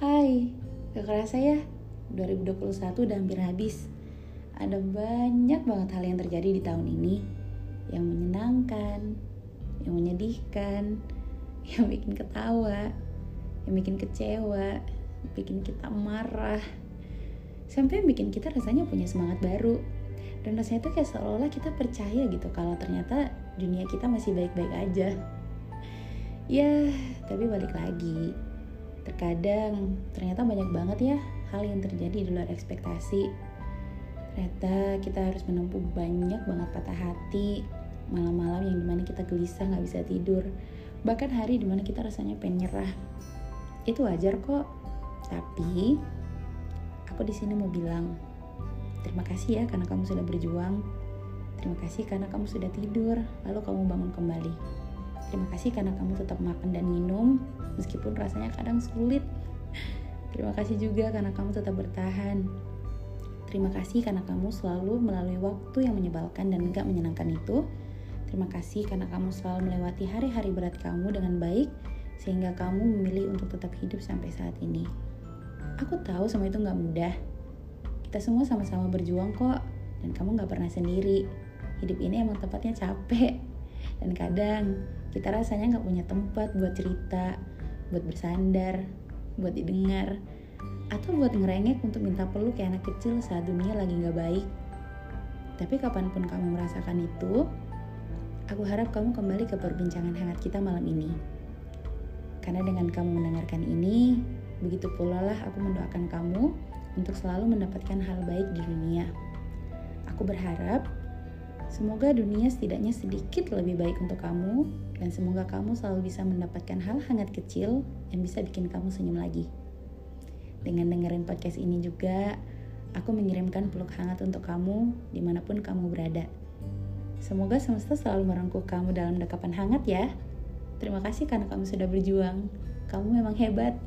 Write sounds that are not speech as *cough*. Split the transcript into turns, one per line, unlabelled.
Hai, gak kerasa ya 2021 udah hampir habis. Ada banyak banget hal yang terjadi di tahun ini Yang menyenangkan Yang menyedihkan *laughs* Yang bikin ketawa Yang bikin kecewa Bikin kita marah Sampai bikin kita rasanya punya semangat baru. Dan rasanya tuh kayak seolah-olah kita percaya gitu Kalau ternyata dunia kita masih baik-baik aja Ya, tapi balik lagi Terkadang ternyata banyak banget ya hal yang terjadi di luar ekspektasi. Ternyata kita harus menempuh banyak banget patah hati, malam-malam yang di mana kita gelisah nggak bisa tidur, bahkan hari di mana kita rasanya pengen nyerah. Itu wajar kok. Tapi aku di sini mau bilang terima kasih ya karena kamu sudah berjuang. Terima kasih karena kamu sudah tidur, lalu kamu bangun kembali. Terima kasih karena kamu tetap makan dan minum, meskipun rasanya kadang sulit. Terima kasih juga karena kamu tetap bertahan. Terima kasih karena kamu selalu melalui waktu yang menyebalkan dan enggak menyenangkan itu. Terima kasih karena kamu selalu melewati hari-hari berat kamu dengan baik, sehingga kamu memilih untuk tetap hidup sampai saat ini. Aku tahu semua itu nggak mudah. Kita semua sama-sama berjuang kok, dan kamu nggak pernah sendiri. Hidup ini emang tempatnya capek, dan kadang kita rasanya nggak punya tempat buat cerita, buat bersandar, buat didengar, atau buat ngerengek untuk minta peluk kayak anak kecil saat dunia lagi nggak baik. Tapi kapan pun kamu merasakan itu, aku harap kamu kembali ke perbincangan hangat kita malam ini. Karena dengan kamu mendengarkan ini, begitu pula lah aku mendoakan kamu untuk selalu mendapatkan hal baik di dunia. Aku berharap Semoga dunia setidaknya sedikit lebih baik untuk kamu dan semoga kamu selalu bisa mendapatkan hal hangat kecil yang bisa bikin kamu senyum lagi. Dengan dengerin podcast ini juga, aku mengirimkan peluk hangat untuk kamu di mana pun kamu berada. Semoga semesta selalu merangkul kamu dalam dekapan hangat ya. Terima kasih karena kamu sudah berjuang. Kamu memang hebat.